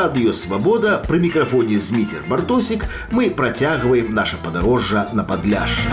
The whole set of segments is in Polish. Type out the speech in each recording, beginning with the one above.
У эфіры радыёвабода пры мікрафоне зміцер бартосік мы працягваем наша падарожжа на падляшша.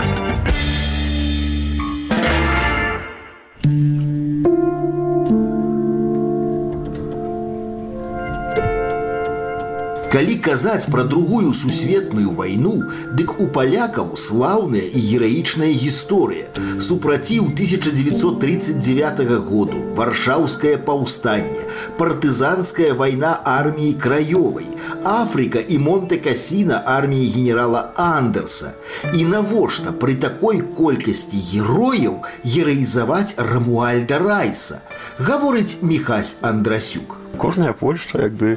Калі казаць пра другую сусветную вайну, дык у палякаў слаўная і гераічная гісторыя. Супраціў 1939 году варшаўскае паўстанне, партызанская вайна арміі краёвай, Афрыка і Монте-Касіна арміі генерала Андерса. І навошта пры такой колькасці герояў гераізаваць Рамуальда Райса, гаворыць Міхась Андрасюк. Кожная Польшча якby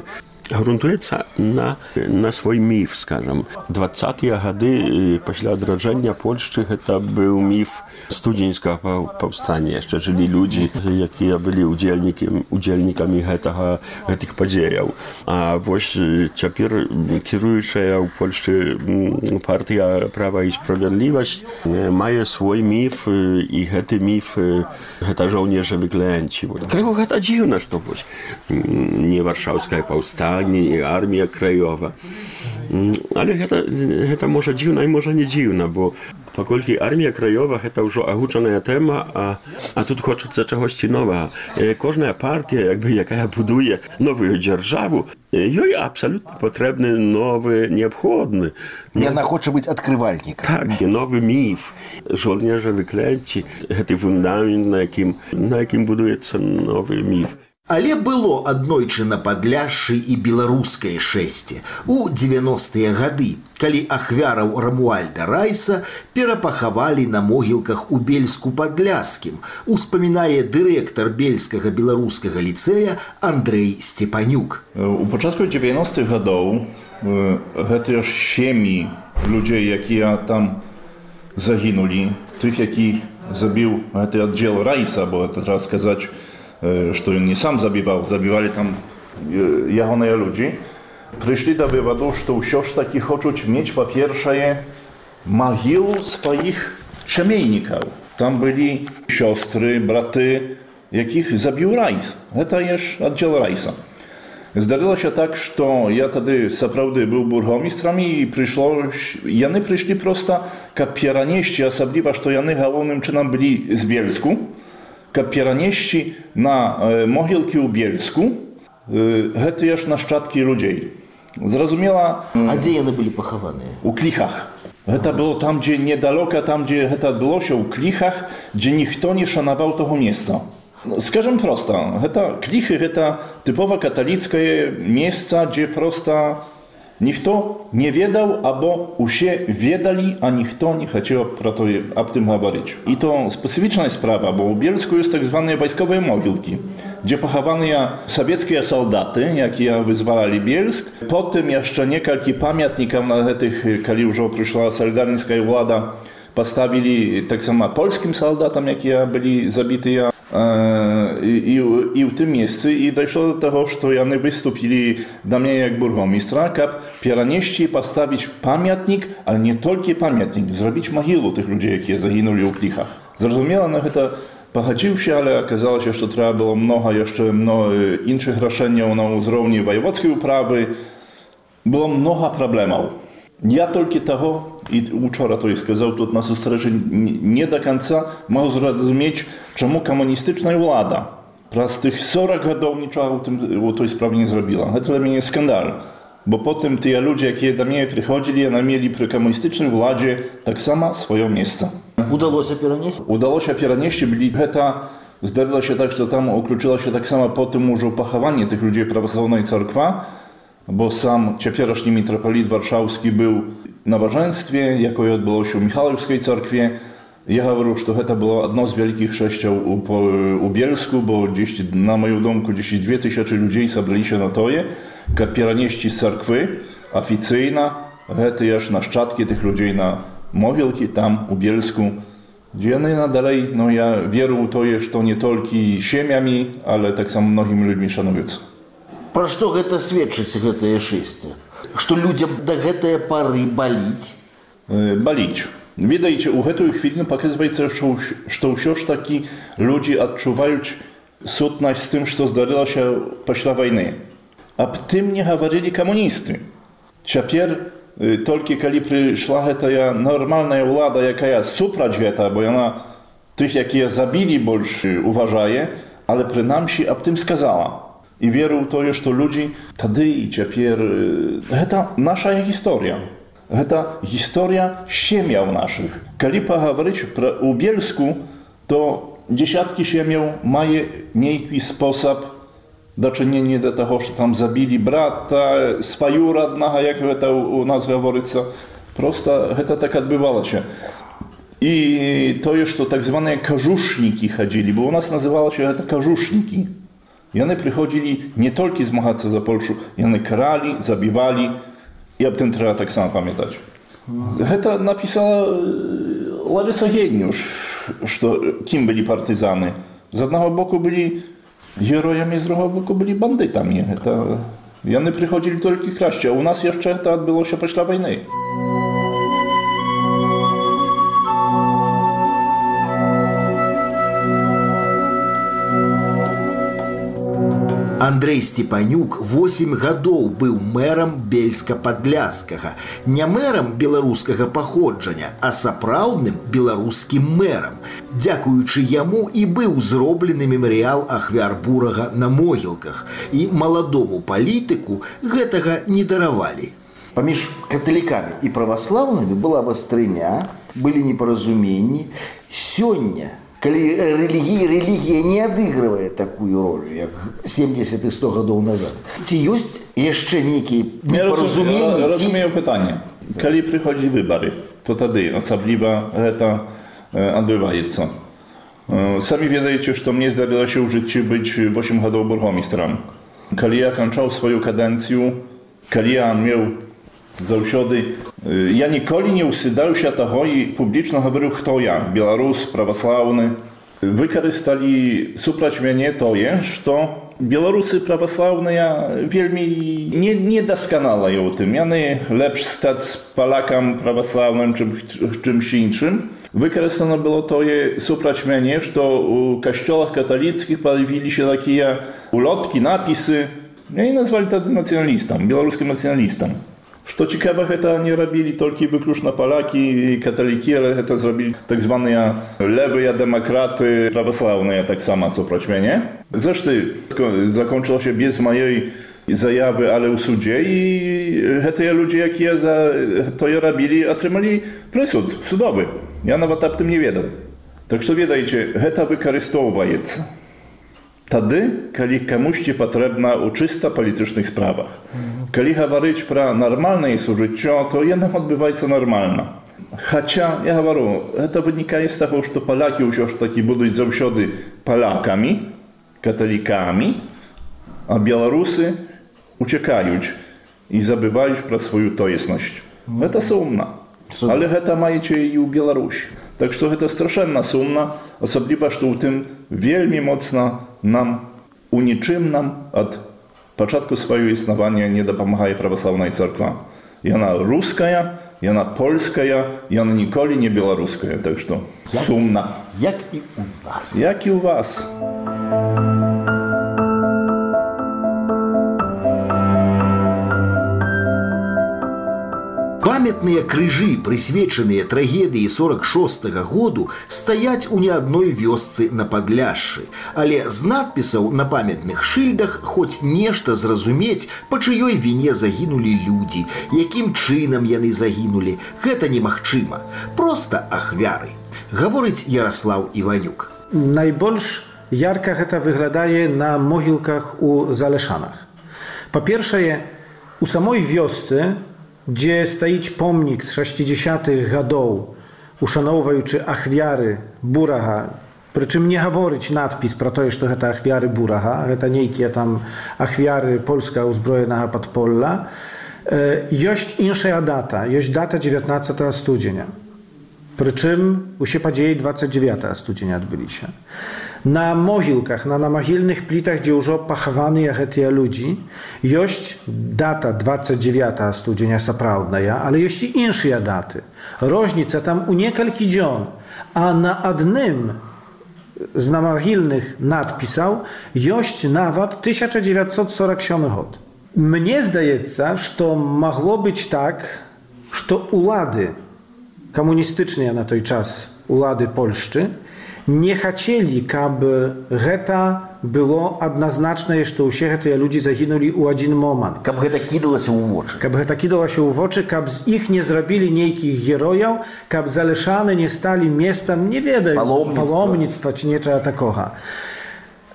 грунтуецца на, на свой міф скажем 20 гады пасля адраджэння Польшчы гэта быў міф студзеньскага паўстання. Яшчэ жылі людзі якія былі удзельнікі удзельнікамі гэтага гэтых падзеяў. А вось цяпер кіруючая ў Польшчы партыя права і справядлівасць мае свой міф і гэты міф гэта жаўнежа выклянці крыху гэта дзіўна што вось не варшаўскае паўстання nie armia krajowa. Ale гэта, гэта можа дзіўна і можа не дзіўна, бо паколькі армія краёва гэта ўжо агучаная тэма, а, а тут хочацца чагосьці новага. Кожная партія, як бы, якая будуе новую дзяржаву, ёй абсалютна патрэбны новы неабходны. Яна хоча быць адкрывальнік. Так, новы міф, жолнежа выклянці, гэты фундамент, на якім, на якім будуецца новы міф. Але было аднойчы на падляшшы і беларускае шэсце у 90-тыя гады, калі ахвяраў Рамуальда Райса перапахавалі на могілках у бельску падляскім, успамінае дырэктар бельскага беларускага ліцэя Андрей Степанюк. У пачатку 90-х гадоў гэтыя ж сем'і людзей, якія там загінулі, тых, які забіў гэты аддзел Райса, бо это треба сказаць, E, którym nie sam zabiewał, zabiewali tam e, jachonej ludzi, przyszli do wywadu, że usiąż taki chcą mieć po pierwsze magił swoich przemiejników. Tam byli siostry, braty, jakich zabił rajs. To jest oddział rajsa. Zdarzyło się tak, że ja wtedy naprawdę był burmistrem i przyszło, jany przyszli prosto ka pieranieści, osobliwa, że jany głównym czynem byli z Bielsku каб перанесці на могілкі ў бельску гэтыя ж нашчадкі людзей зразумела а дзе яны былі пахаваныя у кліхах гэта было там дзе недалёка там дзе гэта адбылося ў кліхах дзе ніхто не шанаваў таго месца скажем проста гэта кліхы гэта тыпова каталіцкае месца дзе проста Ніхто не ведаў або усе ведалі, а ніхто не хацеў пра тое аб тым гаварыць. І то спецыфічная справа, бо ў Бельску ёсць так званыя вайсковыя могілкі, дзе пахаваныя савецкія салдаты, якія вызвалалі Бельск. Потым яшчэ некалькі памятнікаў на гэтых, калі ўжо прыйшла салідарніцкая ўлада, паставілі таксама польскім салдатам, якія былі забітыя і, і ў тым месцы і дайшло да таго, што яны выступілі да мяне як бургомістра, каб перанесці паставіць памятнік, але не толькі памятнік, зрабіць магілу тых людзей, якія загінулі ў кліхах. Зразумела, на гэта пагадзіўся, але аказалася, што трэба было многа яшчэ много іншых рашэнняў на ўзроўні ваеводскай управы. Было многа праблемаў. Я толькі таго і учора той сказаў тут на сустрэчы не да канца мог зразумець, чаму камуністычная ўлада праз тых 40 гадоў нічога ў, тым, у той справе не зрабіла. Гэта для мяне скандал. Бо потым тыя людзі, якія да мяне прыходзілі, яны мелі пры камуністычнай уладзе таксама сваё месца. Удалося перанесці. Удалося перанесці былі гэта здарылася так, што там уключылася таксама потым ужо пахаванне тых bo sam ciepierośni mitropolit warszawski był na nabożeństwie, jakie odbyło się w Michalowskiej Cerkwie. Ja mówię, że to było jedno z wielkich chrześcijan u, u Bielsku, bo gdzieś na moją domku 10-2 tysiące ludzi zabrali się na toje, kapieraniści z cerkwy, oficyjna, to już naszczadki tych ludzi na mowielki tam u Bielsku. Dzienny na dalej, no ja wierzę to, że to nie tylko ziemiami, ale tak samo mnogimi ludźmi szanujący. Пра што гэта сведчыць гэтае шэсце? Што людзям да гэтыя пары баліць? Э, баліць. Відаеце, у гэтую хвіліну паказваецца, што, што ўсё ж такі людзі адчуваюць сутнасць з тым, што здарылася пасля вайны. об tym nie говорили коммунисты. Теперь только коли пришла эта нормальная влада, якая супроч гэта, бо она tych, jakie zabili, больше uważaje, ale przynajmniej об tym сказала. i wieru to jeszcze ludzi, tady i ciepier, to nasza historia. To historia siemiał naszych. Kalipa Hawryć u Bielsku to dziesiątki siemiał maje niejki sposób do czynienia do tego, że tam zabili brata, swaju radnego, jak to u nas gaworyca. Prosta, to tak odbywało się. I to jeszcze tak zwane karżuszniki chodzili, bo u nas nazywało się to karżuszniki. I przychodzili nie tylko zmagać się za Polskę, i one krali, zabijali i o tym trzeba tak samo pamiętać. To napisała Larysa Gieniusz, że kim byli partyzany. Z jednego boku byli herojami, z drugiego boku byli bandytami. To, I one przychodzili tylko kraść, a u nas jeszcze to odbyło się Андрей Степанюк 8 гадоў быў мэрам бельска-падляскага, не мэрам беларускага паходжання, а сапраўдным беларускім мэрам. Дзякуючы яму і быў зроблены мемарыял ахвяр бурага на могілках, і маладому палітыку гэтага не даравалі. Паміж каталікамі і праваслаўнымі была вастрыня, былі непаразуменні. Сёння калі рэлігія рэлігія не адыгрывае такую ролю як 70 і 100 гадоў назад ці ёсць яшчэ нейкія непаразуменні разумею пытанне калі прыходзі выбары то тады асабліва гэта адбываецца самі ведаеце што мне здарылася ў жыцці быць 8 гадоў бургомістрам калі я канчаў сваю кадэнцыю калі я меў заўсёды я ніколі не ўсыдаўся таго і публічна гаварыў хто я беларус праваслаўны выкарысталі супраць мяне тое што беларусы праваслаўныя вельмі не недасканалыя ў тым яны лепш стаць палакам праваслаўным чым чымś іншым выкарыстана было тое супраць мяне што у касцёлах каталіцкіх паявіліся такія улоткі напісы і назвалі тады нацыяналістам беларускім нацыяналістам Što ciekawe, to nie robili tylko wykluczna Polaki i katoliki, ale to zrobili tak zwane lewe demokraty prawosławne, tak samo co soproćmienie. Zresztą zakończyło się bez mojej zajawy, ale u sudzie i te ludzie, jakie ja za to je robili, otrzymali przysąd sudowy. Ja nawet o tym nie wiedział. Tak że wiedziajcie, heta wykorzystywana jest. Тады, калі камусьці патрэбна ў чыста палітычных справах. Калі гаварыць пра нармальнае сужыццё, то яно адбываецца нармальна. Хаця я гавару, гэта вынікае з таго, што палякі ўсё ж такі будуць заўсёды палякамі, каталікамі, а беларусы уцякаюць і забываюць пра сваю тоеснасць. Гэта сумна. Але гэта маеце і ў Беларусі. Так што гэта страшэнна сумна, асабліва што ў тым вельмі моцна нам у нічым нам ад пачатку сваё існавання не дапамагае праваслаўная царква. Яна руская, яна польская, яна ніколі не беларуская, так што сумна. Як і у вас. Як і у вас. Памятныя крыжы, прысвечаныя трагедыі 46 -го году стаяць у ні адной вёсцы на падляшшы, але з надпісаў на памятных шыльдах хоць нешта зразумець, па чыёй віне загінулі людзі, якім чынам яны загінулі, гэта немагчыма, просто ахвяры. Гаворыць Ярослаў Іванюк. Найбольш ярка гэта выглядае на могілках у залешанах. Па-першае, у самой вёсцы gdzie staić pomnik z 60 гадоў, ушаноўваючы ахвяры бурага, Прычым не гаворыць надпіс пра тое, што гэта ахвяры бурага, гэта нейкія там ахвяры польска ўзброенага падполля. Ёсць іншая дата, ёсць дата 19 студзеня. Прычым усе падзеі 29 студзеня адбыліся. На могілках, на намагільных плітах, дзе ўжо пахаваныя гэтыя людзі, ёсць дата 29 студзеня сапраўдная, але ёсць і іншыя даты. Розніца там у некалькі дзён, а на адным з намагільных надпісаў ёсць нават 1947 год. Мне здаецца, што магло быць так, што улады камуністычныя на той час улады Польшчы не хацелі, каб гэта было адназначнае, што ўсе гэтыя людзі загінулі ў адзін момант. Каб гэта кідалася ў вочы. Каб гэта кідалася ў вочы, каб з іх не зрабілі нейкіх герояў, каб залешаны не сталі месцам не ведаю Паломніцтва. паломніцтва ці нечага такога.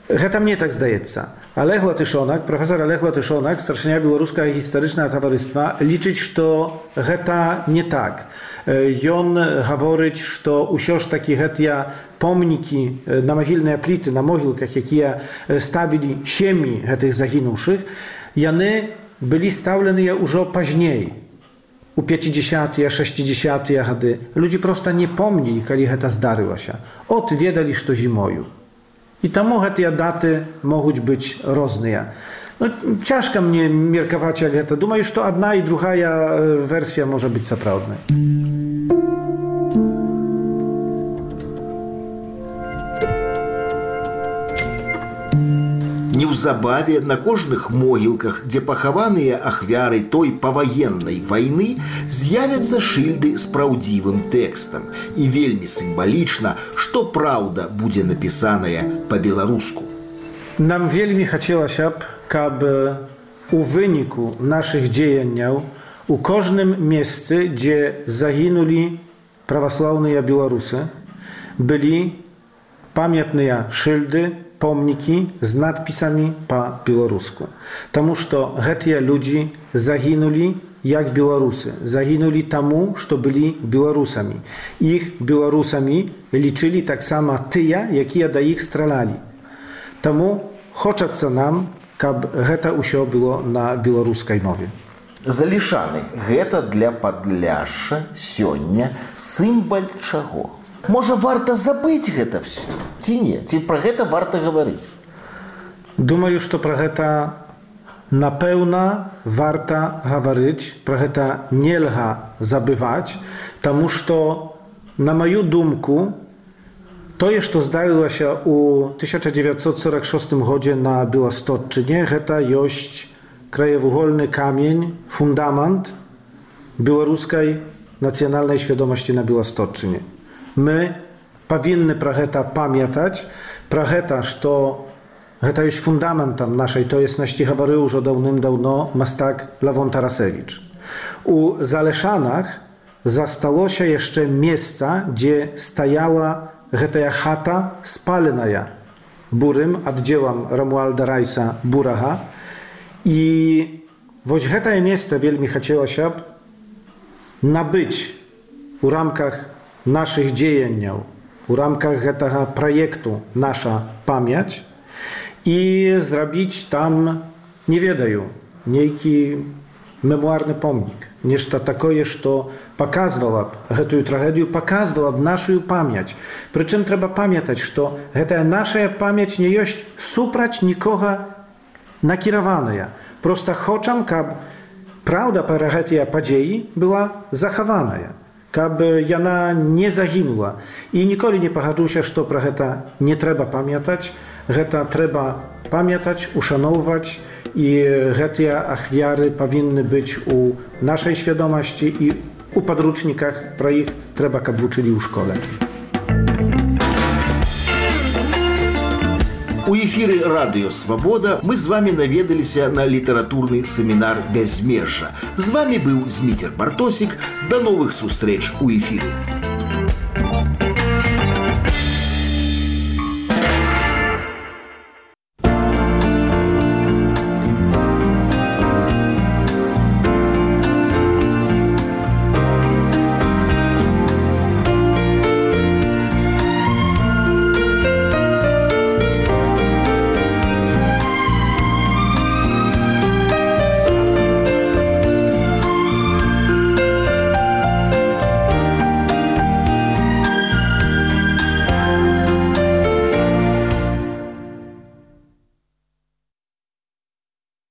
Гэта мне так здаецца. Олег Латышонак, прафесор Олег Латышонак, старшыня беларускага гістарычнага таварыства лічыць, што гэта не так. Э, Ён гаворыць, што ўсё ж такі гэтыя помнікі э, на магільныя пліты на могілках, якія э, ставілі сем'і гэтых загінуўшых, яны былі стаўленыя ўжо пазней. У 50-тыя, 60-тыя гады людзі проста не помнілі, калі гэта здарылася. От ведалі, што зімою. І таму гэтыя даты могуць быць розныя. Ну, цяжка мне меркаваць гэта. Думаю, што адна і другая э, версія можа быць сапраўднай. Неўзабаве на кожных могілках, дзе пахаваныя ахвяры той паваеннай вайны, з'явяцца шыльды з праўдзівым тэкстам. І вельмі сімвалічна, што праўда будзе напісаная па-беларуску. Нам вельмі хацелася б, каб э, у выніку нашых дзеянняў у кожным месцы, дзе загінулі праваслаўныя беларусы, былі памятныя шыльды, помнікі з надпісамі па-беларуску. Таму што гэтыя людзі загінулі як беларусы, загінулі таму, што былі беларусамі. Іх беларусамі лічылі таксама тыя, якія да іх стралялі. Таму хочацца нам, каб гэта ўсё было на беларускай мове. Залішаны гэта для падляшша сёння сімбаль чаго. Можа варта забыць гэта все ці не ці пра гэта варта гаварыць. Думаю, што пра гэта напэўна варта гаварыць, пра гэта нельга забываць, таму што на маю думку, тое, што здарылася ў 1946 годзе на Беластотчыне, гэта ёсць краевугольны камень, фундамент беларускай нацыянальнай świadomości на Беластотчыне. My павінны пра гэта памятаць, пра гэта, што гэта ёсць фундаментам нашай тоеснасці гаварыў ўжо даўным-даўно мастак Лавон Тарасевіч. У Залешанах засталося яшчэ месца, дзе стаяла гэтая хата спаленая бурым аддзелам Рамуальда Райса Бурага. І вось гэтае месца вельмі хацелася б набыць у рамках нашых дзеянняў. У рамках гэтага праекту наша памяць. І зрабіць там не ведаю нейкі мемуарны помнік. Нешта такое што паказвала б гэтую трагедыю паказвала б нашу памяць. Прычым трэба памятаць што гэтая нашая памяць не ёсць супраць нікога накіраваная. Просто хочам каб праўда пра гэтыя падзеі была захаваная aby jana nie zaginła. I nikoli nie pahadżu się, że to heta nie trzeba pamiętać, heta trzeba pamiętać, uszanować i hetia ach wiary powinny być u naszej świadomości i u podrucznikach, pra ich trzeba kap w szkole. У эфіры радыё свабода мы з вами наведаліся на літаратурны семінар бязмежжа з вами быў зміцер бартосік да новых сустрэч у эфіры